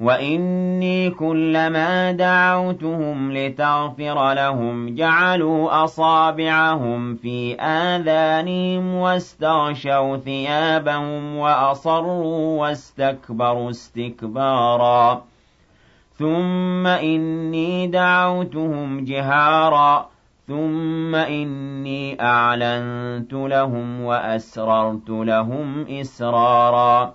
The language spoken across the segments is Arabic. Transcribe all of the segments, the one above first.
وإني كلما دعوتهم لتغفر لهم جعلوا أصابعهم في آذانهم واستغشوا ثيابهم وأصروا واستكبروا استكبارا. ثم إني دعوتهم جهارا. ثم إني أعلنت لهم وأسررت لهم إسرارا.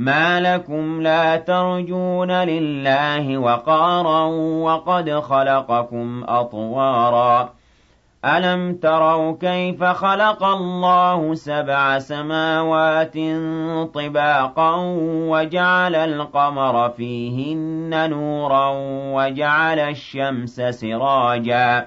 مَا لَكُمْ لَا تَرْجُونَ لِلَّهِ وَقَارًا وَقَدْ خَلَقَكُمْ أَطْوَارًا أَلَمْ تَرَوْا كَيْفَ خَلَقَ اللَّهُ سَبْعَ سَمَاوَاتٍ طِبَاقًا وَجَعَلَ الْقَمَرَ فِيهِنَّ نُورًا وَجَعَلَ الشَّمْسَ سِرَاجًا